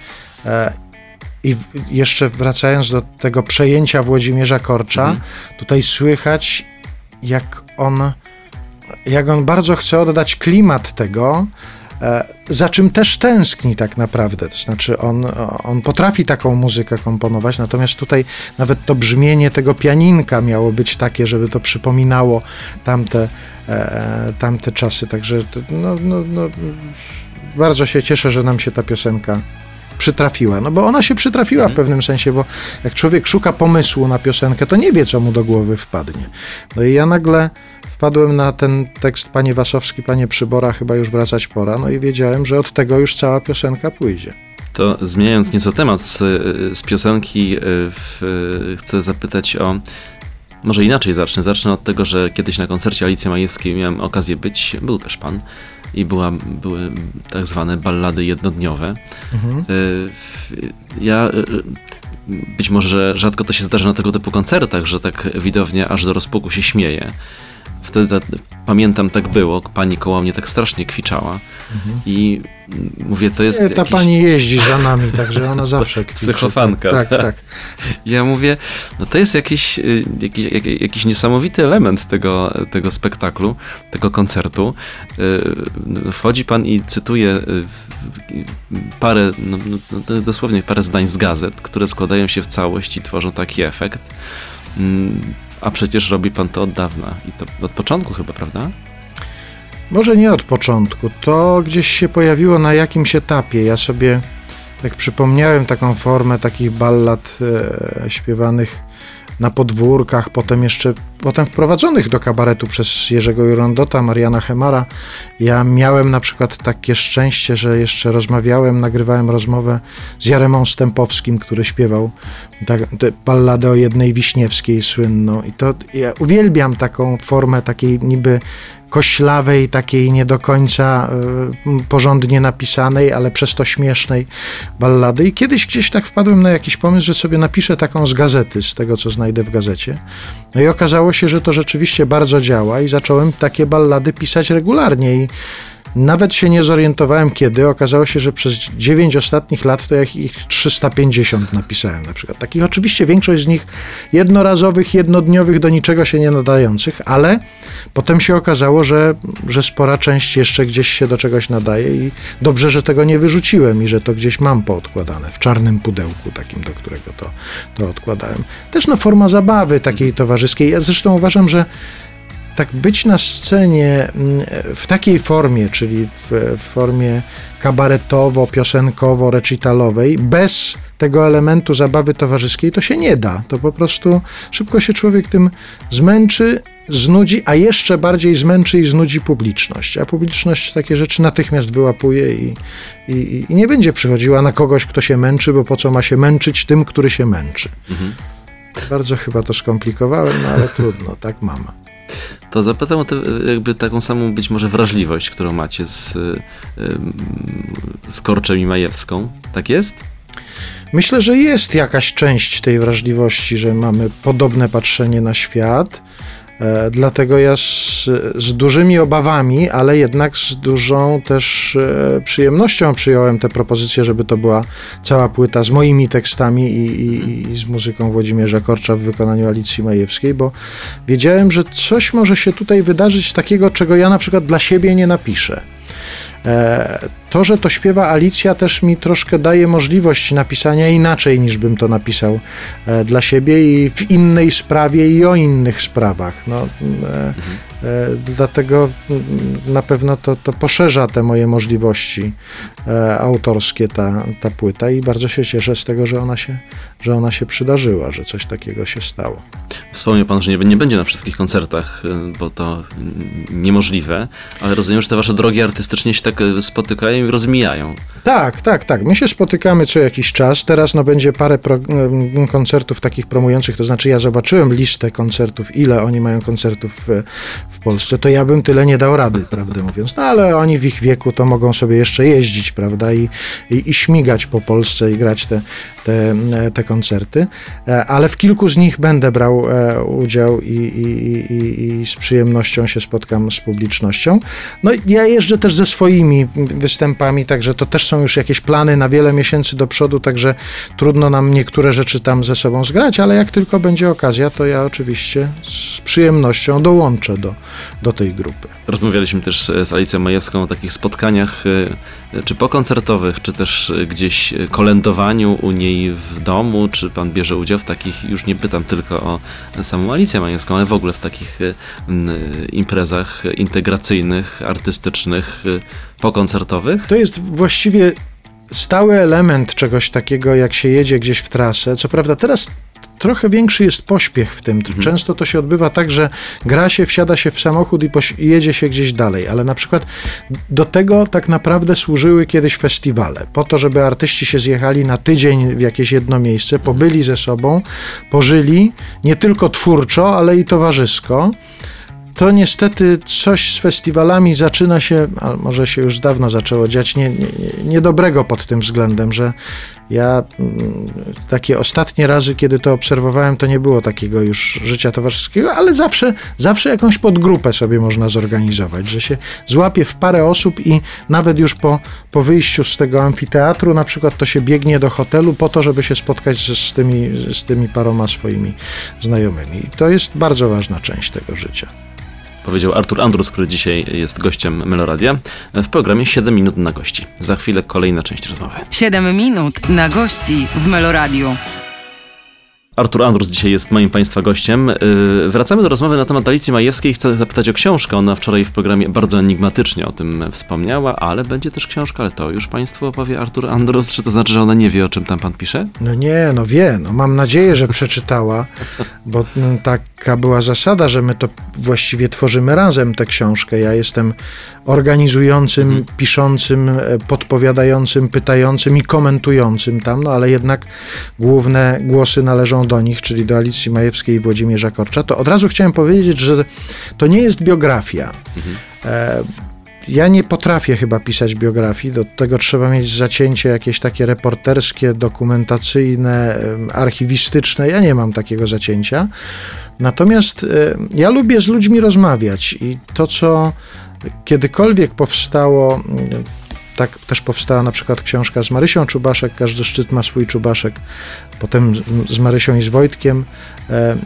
I jeszcze wracając do tego przejęcia Włodzimierza Korcza, mhm. tutaj słychać, jak on jak on bardzo chce oddać klimat tego, e, za czym też tęskni tak naprawdę. To znaczy, on, on potrafi taką muzykę komponować, natomiast tutaj nawet to brzmienie tego pianinka miało być takie, żeby to przypominało tamte, e, tamte czasy. Także no, no, no, bardzo się cieszę, że nam się ta piosenka przytrafiła. No bo ona się przytrafiła w Mhm. pewnym sensie, bo jak człowiek szuka pomysłu na piosenkę, to nie wie, co mu do głowy wpadnie. No i ja nagle wpadłem na ten tekst Panie Wasowski, Panie Przybora, chyba już wracać pora, no i wiedziałem, że od tego już cała piosenka pójdzie. To zmieniając nieco temat z, z piosenki, y, w, y, chcę zapytać o. Może inaczej zacznę. Zacznę od tego, że kiedyś na koncercie Alicji Majewskiej miałem okazję być, był też pan, i była, były tak zwane ballady jednodniowe. Mhm. Y, Ja być może rzadko to się zdarza na tego typu koncertach, że tak widownia aż do rozpuku się śmieje. Wtedy ta, pamiętam, tak było. Pani koło mnie tak strasznie kwiczała. I mm, mówię, to jest. Nie, ta jakiś... pani jeździ za nami, także ona zawsze kwiczy. Psychofanka, Tak, tak. tak. Ja mówię, no to jest jakiś, y, jakiś, jak- jakiś niesamowity element tego, tego spektaklu, tego koncertu. Y, Wchodzi pan i cytuje y, parę, no, no, no, dosłownie parę zdań z gazet, które składają się w całość i tworzą taki efekt. A przecież robi pan to od dawna i to od początku chyba, prawda? Może nie od początku. To gdzieś się pojawiło na jakimś etapie. Ja sobie tak przypomniałem taką formę takich ballad e, śpiewanych na podwórkach, potem jeszcze potem wprowadzonych do kabaretu przez Jerzego Jurondota, Mariana Hemara. Ja miałem na przykład takie szczęście, że jeszcze rozmawiałem, nagrywałem rozmowę z Jaremą Stępowskim, który śpiewał tak, balladę o jednej Wiśniewskiej słynną. I to ja uwielbiam taką formę takiej niby koślawej, takiej nie do końca y, porządnie napisanej, ale przez to śmiesznej ballady. I kiedyś gdzieś tak wpadłem na jakiś pomysł, że sobie napiszę taką z gazety, z tego co znajdę w gazecie. No i okazało się, że to rzeczywiście bardzo działa i zacząłem takie ballady pisać regularnie i nawet się nie zorientowałem kiedy. Okazało się, że przez 9 ostatnich lat to ja ich 350 napisałem na przykład. Takich oczywiście większość z nich jednorazowych, jednodniowych, do niczego się nie nadających, ale potem się okazało, że, że spora część jeszcze gdzieś się do czegoś nadaje i dobrze, że tego nie wyrzuciłem i że to gdzieś mam poodkładane w czarnym pudełku takim, do którego to, to odkładałem. Też no forma zabawy takiej towarzyskiej. Ja zresztą uważam, że tak być na scenie mm, w takiej formie, czyli w, formie kabaretowo-piosenkowo-recitalowej, bez tego elementu zabawy towarzyskiej, to się nie da. To po prostu szybko się człowiek tym zmęczy, znudzi, a jeszcze bardziej zmęczy i znudzi publiczność. A publiczność takie rzeczy natychmiast wyłapuje i, i, i nie będzie przychodziła na kogoś, kto się męczy, bo po co ma się męczyć tym, który się męczy. Bardzo chyba to skomplikowałem, no ale trudno, tak mama. To zapytam o tę jakby taką samą być może wrażliwość, którą macie z, y, y, z Korczem i Majewską. Tak jest? Myślę, że jest jakaś część tej wrażliwości, że mamy podobne patrzenie na świat. E, dlatego ja z, z dużymi obawami, ale jednak z dużą też e, przyjemnością przyjąłem tę propozycję, żeby to była cała płyta z moimi tekstami i, i, i z muzyką Włodzimierza Korcza w wykonaniu Alicji Majewskiej, bo wiedziałem, że coś może się tutaj wydarzyć takiego, czego ja na przykład dla siebie nie napiszę. E, To, że to śpiewa Alicja, też mi troszkę daje możliwość napisania inaczej, niż bym to napisał e, dla siebie i w innej sprawie i o innych sprawach. No, e, dlatego mm, na pewno to, to poszerza te moje możliwości e, autorskie, ta, ta płyta, i bardzo się cieszę z tego, że ona się, że ona się przydarzyła, że coś takiego się stało. Wspomniał pan, że nie, nie będzie na wszystkich koncertach, y, bo to y, niemożliwe, ale rozumiem, że te wasze drogi artystycznie się tak spotykają i rozmijają. Tak, tak, tak. My się spotykamy co jakiś czas. Teraz no, będzie parę pro, em, koncertów takich promujących, to znaczy ja zobaczyłem listę koncertów, ile oni mają koncertów w, w Polsce, to ja bym tyle nie dał rady, prawdę mówiąc. No ale oni w ich wieku to mogą sobie jeszcze jeździć, prawda, i, i, i śmigać po Polsce i grać te, te, e, te koncerty. E, Ale w kilku z nich będę brał e, udział i, i, i, i z przyjemnością się spotkam z publicznością. No ja jeżdżę też ze swoimi występami, także to też są już jakieś plany na wiele miesięcy do przodu, także trudno nam niektóre rzeczy tam ze sobą zgrać, ale jak tylko będzie okazja, to ja oczywiście z przyjemnością dołączę do, do tej grupy. Rozmawialiśmy też z Alicją Majewską o takich spotkaniach, czy pokoncertowych, czy też y, gdzieś y, kolędowaniu u niej w domu, czy pan bierze udział w takich, już nie pytam tylko o samą Alicję Majewską, ale w ogóle w takich mm, imprezach integracyjnych, artystycznych. Pokoncertowych? To jest właściwie stały element czegoś takiego, jak się jedzie gdzieś w trasę. Co prawda teraz trochę większy jest pośpiech w tym. Mhm. Często to się odbywa tak, że gra się, wsiada się w samochód i, i jedzie się gdzieś dalej, ale na przykład do tego tak naprawdę służyły kiedyś festiwale, po to, żeby artyści się zjechali na tydzień w jakieś jedno miejsce, pobyli ze sobą, pożyli nie tylko twórczo, ale i towarzysko to niestety coś z festiwalami zaczyna się, a może się już dawno zaczęło dziać, nie, nie, niedobrego pod tym względem, że ja mm, takie ostatnie razy, kiedy to obserwowałem, to nie było takiego już życia towarzyskiego, ale zawsze, zawsze jakąś podgrupę sobie można zorganizować, że się złapie w parę osób i nawet już po, po wyjściu z tego amfiteatru na przykład to się biegnie do hotelu po to, żeby się spotkać z, z, tymi, z tymi paroma swoimi znajomymi. I to jest bardzo ważna część tego życia powiedział Artur Andrus, który dzisiaj jest gościem Meloradia w programie 7 minut na gości. Za chwilę kolejna część rozmowy. 7 minut na gości w Meloradiu. Artur Andrus dzisiaj jest moim Państwa gościem. Y, wracamy do rozmowy na temat Alicji Majewskiej. Chcę zapytać o książkę. Ona wczoraj w programie bardzo enigmatycznie o tym wspomniała, ale będzie też książka, ale to już Państwu opowie Artur Andrus. Czy to znaczy, że ona nie wie, o czym tam Pan pisze? No nie, no wie. No mam nadzieję, że przeczytała, bo no, taka była zasada, że my to właściwie tworzymy razem tę książkę. Ja jestem organizującym, mhm. piszącym, e, podpowiadającym, pytającym i komentującym tam, no ale jednak główne głosy należą do nich, czyli do Alicji Majewskiej i Włodzimierza Korcza, to od razu chciałem powiedzieć, że to nie jest biografia. Mhm. E, ja nie potrafię chyba pisać biografii, do tego trzeba mieć zacięcie jakieś takie reporterskie, dokumentacyjne, archiwistyczne. Ja nie mam takiego zacięcia. Natomiast e, ja lubię z ludźmi rozmawiać i to, co kiedykolwiek powstało tak też powstała na przykład książka z Marysią Czubaszek, każdy szczyt ma swój Czubaszek, potem z Marysią i z Wojtkiem. E,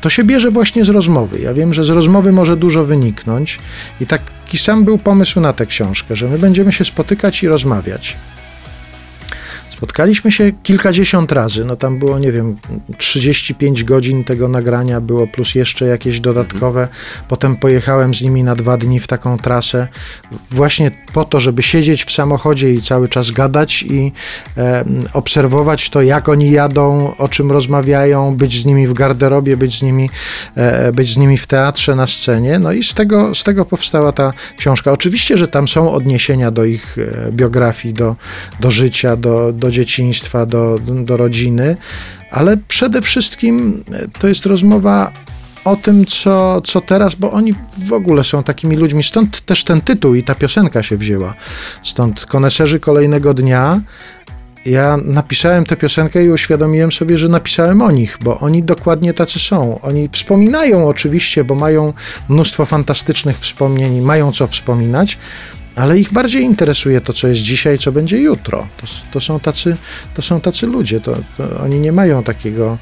to się bierze właśnie z rozmowy. Ja wiem, że z rozmowy może dużo wyniknąć i taki sam był pomysł na tę książkę, że my będziemy się spotykać i rozmawiać. Spotkaliśmy się kilkadziesiąt razy, no tam było, nie wiem, 35 godzin tego nagrania było, plus jeszcze jakieś dodatkowe. Potem pojechałem z nimi na dwa dni w taką trasę, właśnie po to, żeby siedzieć w samochodzie i cały czas gadać i e, obserwować to, jak oni jadą, o czym rozmawiają, być z nimi w garderobie, być z nimi, e, być z nimi w teatrze, na scenie. No i z tego, z tego powstała ta książka. Oczywiście, że tam są odniesienia do ich e, biografii, do, do życia, do, do do dzieciństwa, do, do rodziny, ale przede wszystkim to jest rozmowa o tym, co, co teraz, bo oni w ogóle są takimi ludźmi. Stąd też ten tytuł i ta piosenka się wzięła. Stąd koneserzy kolejnego dnia. Ja napisałem tę piosenkę i uświadomiłem sobie, że napisałem o nich, bo oni dokładnie tacy są. Oni wspominają oczywiście, bo mają mnóstwo fantastycznych wspomnień, mają co wspominać, ale ich bardziej interesuje to, co jest dzisiaj, co będzie jutro. To, to są, tacy, to są tacy ludzie, to, to oni nie mają takiego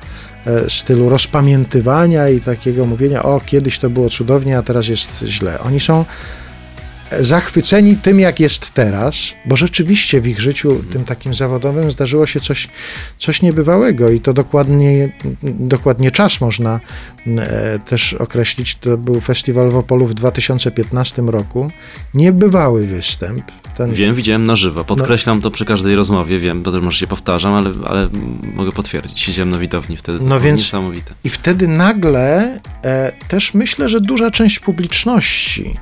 e, stylu rozpamiętywania i takiego mówienia, o, kiedyś to było cudownie, a teraz jest źle. Oni są zachwyceni tym, jak jest teraz, bo rzeczywiście w ich życiu, tym takim zawodowym, zdarzyło się coś, coś niebywałego i to dokładnie, dokładnie czas można e, też określić. To był festiwal w Opolu w 2015 roku. Niebywały występ. Ten... Wiem, widziałem na żywo. Podkreślam no. to przy każdej rozmowie, wiem, bo może się powtarzam, ale, ale mogę potwierdzić. Siedziałem na widowni wtedy. No więc niesamowite. I wtedy nagle e, też myślę, że duża część publiczności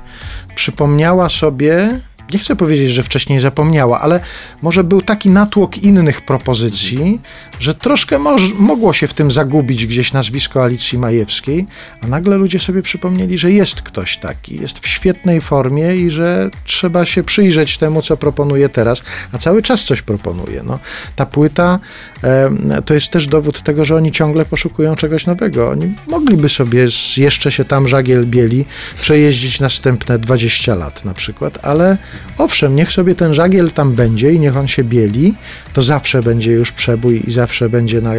przypomniała sobie, nie chcę powiedzieć, że wcześniej zapomniała, ale może był taki natłok innych propozycji, że troszkę mogło się w tym zagubić gdzieś nazwisko Alicji Majewskiej, a nagle ludzie sobie przypomnieli, że jest ktoś taki, jest w świetnej formie i że trzeba się przyjrzeć temu, co proponuje teraz, a cały czas coś proponuje. No, ta płyta e, to jest też dowód tego, że oni ciągle poszukują czegoś nowego. Oni mogliby sobie jeszcze się tam żagiel bieli przejeździć następne 20 lat na przykład, ale owszem, niech sobie ten żagiel tam będzie i niech on się bieli, to zawsze będzie już przebój i zawsze będzie na,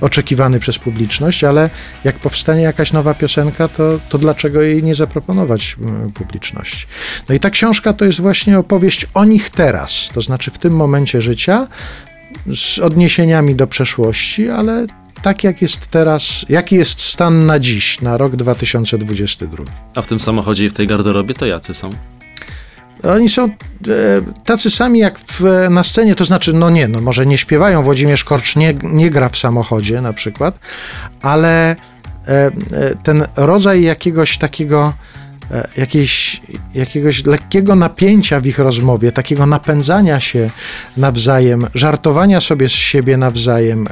oczekiwany przez publiczność, ale jak powstanie jakaś nowa piosenka, to, to dlaczego jej nie zaproponować publiczności? No i ta książka to jest właśnie opowieść o nich teraz, to znaczy w tym momencie życia, z odniesieniami do przeszłości, ale tak jak jest teraz, jaki jest stan na dziś, na rok 2022. A w tym samochodzie i w tej garderobie to jacy są? Oni są e, tacy sami jak w, na scenie, to znaczy, no nie, no może nie śpiewają, Włodzimierz Korcz nie, nie gra w samochodzie na przykład, ale e, e, ten rodzaj jakiegoś takiego jakiejś, jakiegoś lekkiego napięcia w ich rozmowie, takiego napędzania się nawzajem, żartowania sobie z siebie nawzajem.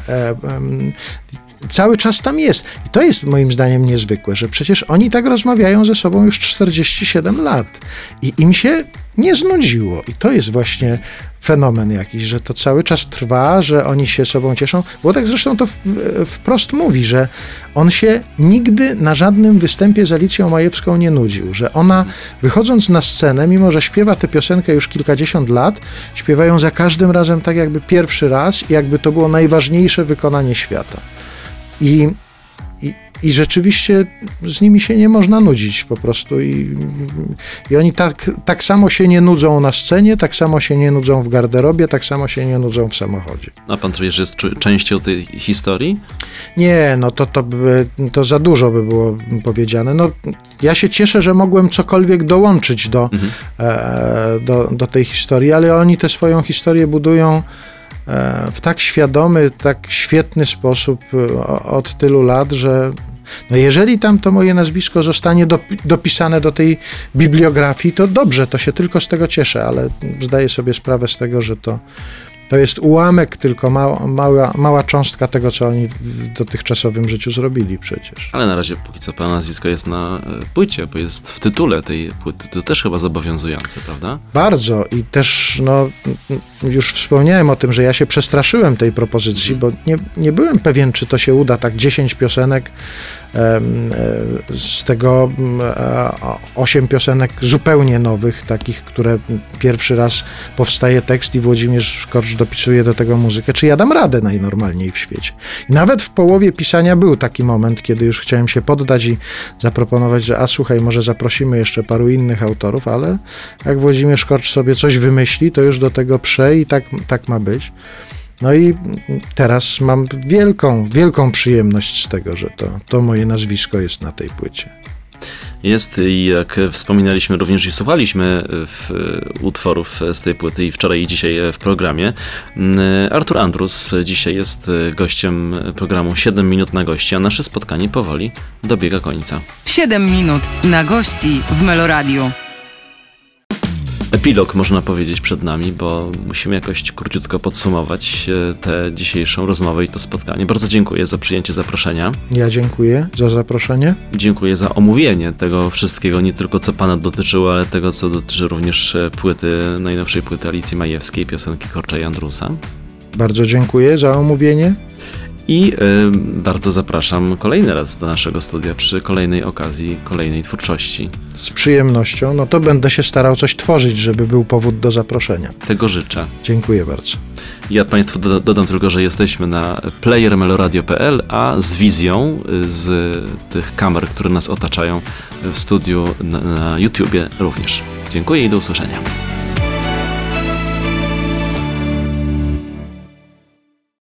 Cały czas tam jest. I to jest moim zdaniem niezwykłe, że przecież oni tak rozmawiają ze sobą już 47 lat i im się nie znudziło. I to jest właśnie fenomen jakiś, że to cały czas trwa, że oni się sobą cieszą. Włodek zresztą to wprost mówi, że on się nigdy na żadnym występie z Alicją Majewską nie nudził, że ona wychodząc na scenę, mimo że śpiewa tę piosenkę już kilkadziesiąt lat, śpiewają za każdym razem tak jakby pierwszy raz i jakby to było najważniejsze wykonanie świata. I, i, I rzeczywiście z nimi się nie można nudzić po prostu. I, i oni tak, tak samo się nie nudzą na scenie, tak samo się nie nudzą w garderobie, tak samo się nie nudzą w samochodzie. A pan czuje, że jest częścią tej historii? Nie, no to, to, by, to za dużo by było powiedziane. No, ja się cieszę, że mogłem cokolwiek dołączyć do, e, do, do tej historii, ale oni tę swoją historię budują w tak świadomy, tak świetny sposób e, od tylu lat, że no jeżeli tam to moje nazwisko zostanie dopi- dopisane do tej bibliografii, to dobrze, to się tylko z tego cieszę, ale zdaję sobie sprawę z tego, że to, to jest ułamek, tylko mała, mała, mała cząstka tego, co oni w dotychczasowym życiu zrobili przecież. Ale na razie póki co pana nazwisko jest na e, płycie, bo jest w tytule tej płyty. To też chyba zobowiązujące, prawda? Bardzo i też, no, już wspomniałem o tym, że ja się przestraszyłem tej propozycji, bo nie, nie byłem pewien, czy to się uda, tak 10 piosenek, z tego mm, e, 8 piosenek zupełnie nowych, takich, które pierwszy raz powstaje tekst i Włodzimierz Korcz dopisuje do tego muzykę, czy ja dam radę najnormalniej w świecie. I nawet w połowie pisania był taki moment, kiedy już chciałem się poddać i zaproponować, że a słuchaj, może zaprosimy jeszcze paru innych autorów, ale jak Włodzimierz Korcz sobie coś wymyśli, to już do tego prze i tak, tak ma być. No i teraz mam wielką, wielką przyjemność z tego, że to, to moje nazwisko jest na tej płycie. Jest i jak wspominaliśmy również i słuchaliśmy w, utworów z tej płyty i wczoraj i dzisiaj w programie. Artur Andrus dzisiaj jest gościem programu 7 minut na gości, a nasze spotkanie powoli dobiega końca. 7 minut na gości w Meloradiu. Epilog można powiedzieć przed nami, bo musimy jakoś króciutko podsumować e, tę dzisiejszą rozmowę i to spotkanie. Bardzo dziękuję za przyjęcie zaproszenia. Ja dziękuję za zaproszenie. Dziękuję za omówienie tego wszystkiego, nie tylko co pana dotyczyło, ale tego, co dotyczy również e, płyty, najnowszej płyty Alicji Majewskiej, piosenki Korcza i Andrusa. Bardzo dziękuję za omówienie. I y, bardzo zapraszam kolejny raz do naszego studia przy kolejnej okazji, kolejnej twórczości. Z przyjemnością. No to będę się starał coś tworzyć, żeby był powód do zaproszenia. Tego życzę. Dziękuję bardzo. Ja Państwu doda- dodam tylko, że jesteśmy na playermeloradio.pl, a z wizją y, z tych kamer, które nas otaczają w studiu na, na YouTubie również. Dziękuję i do usłyszenia.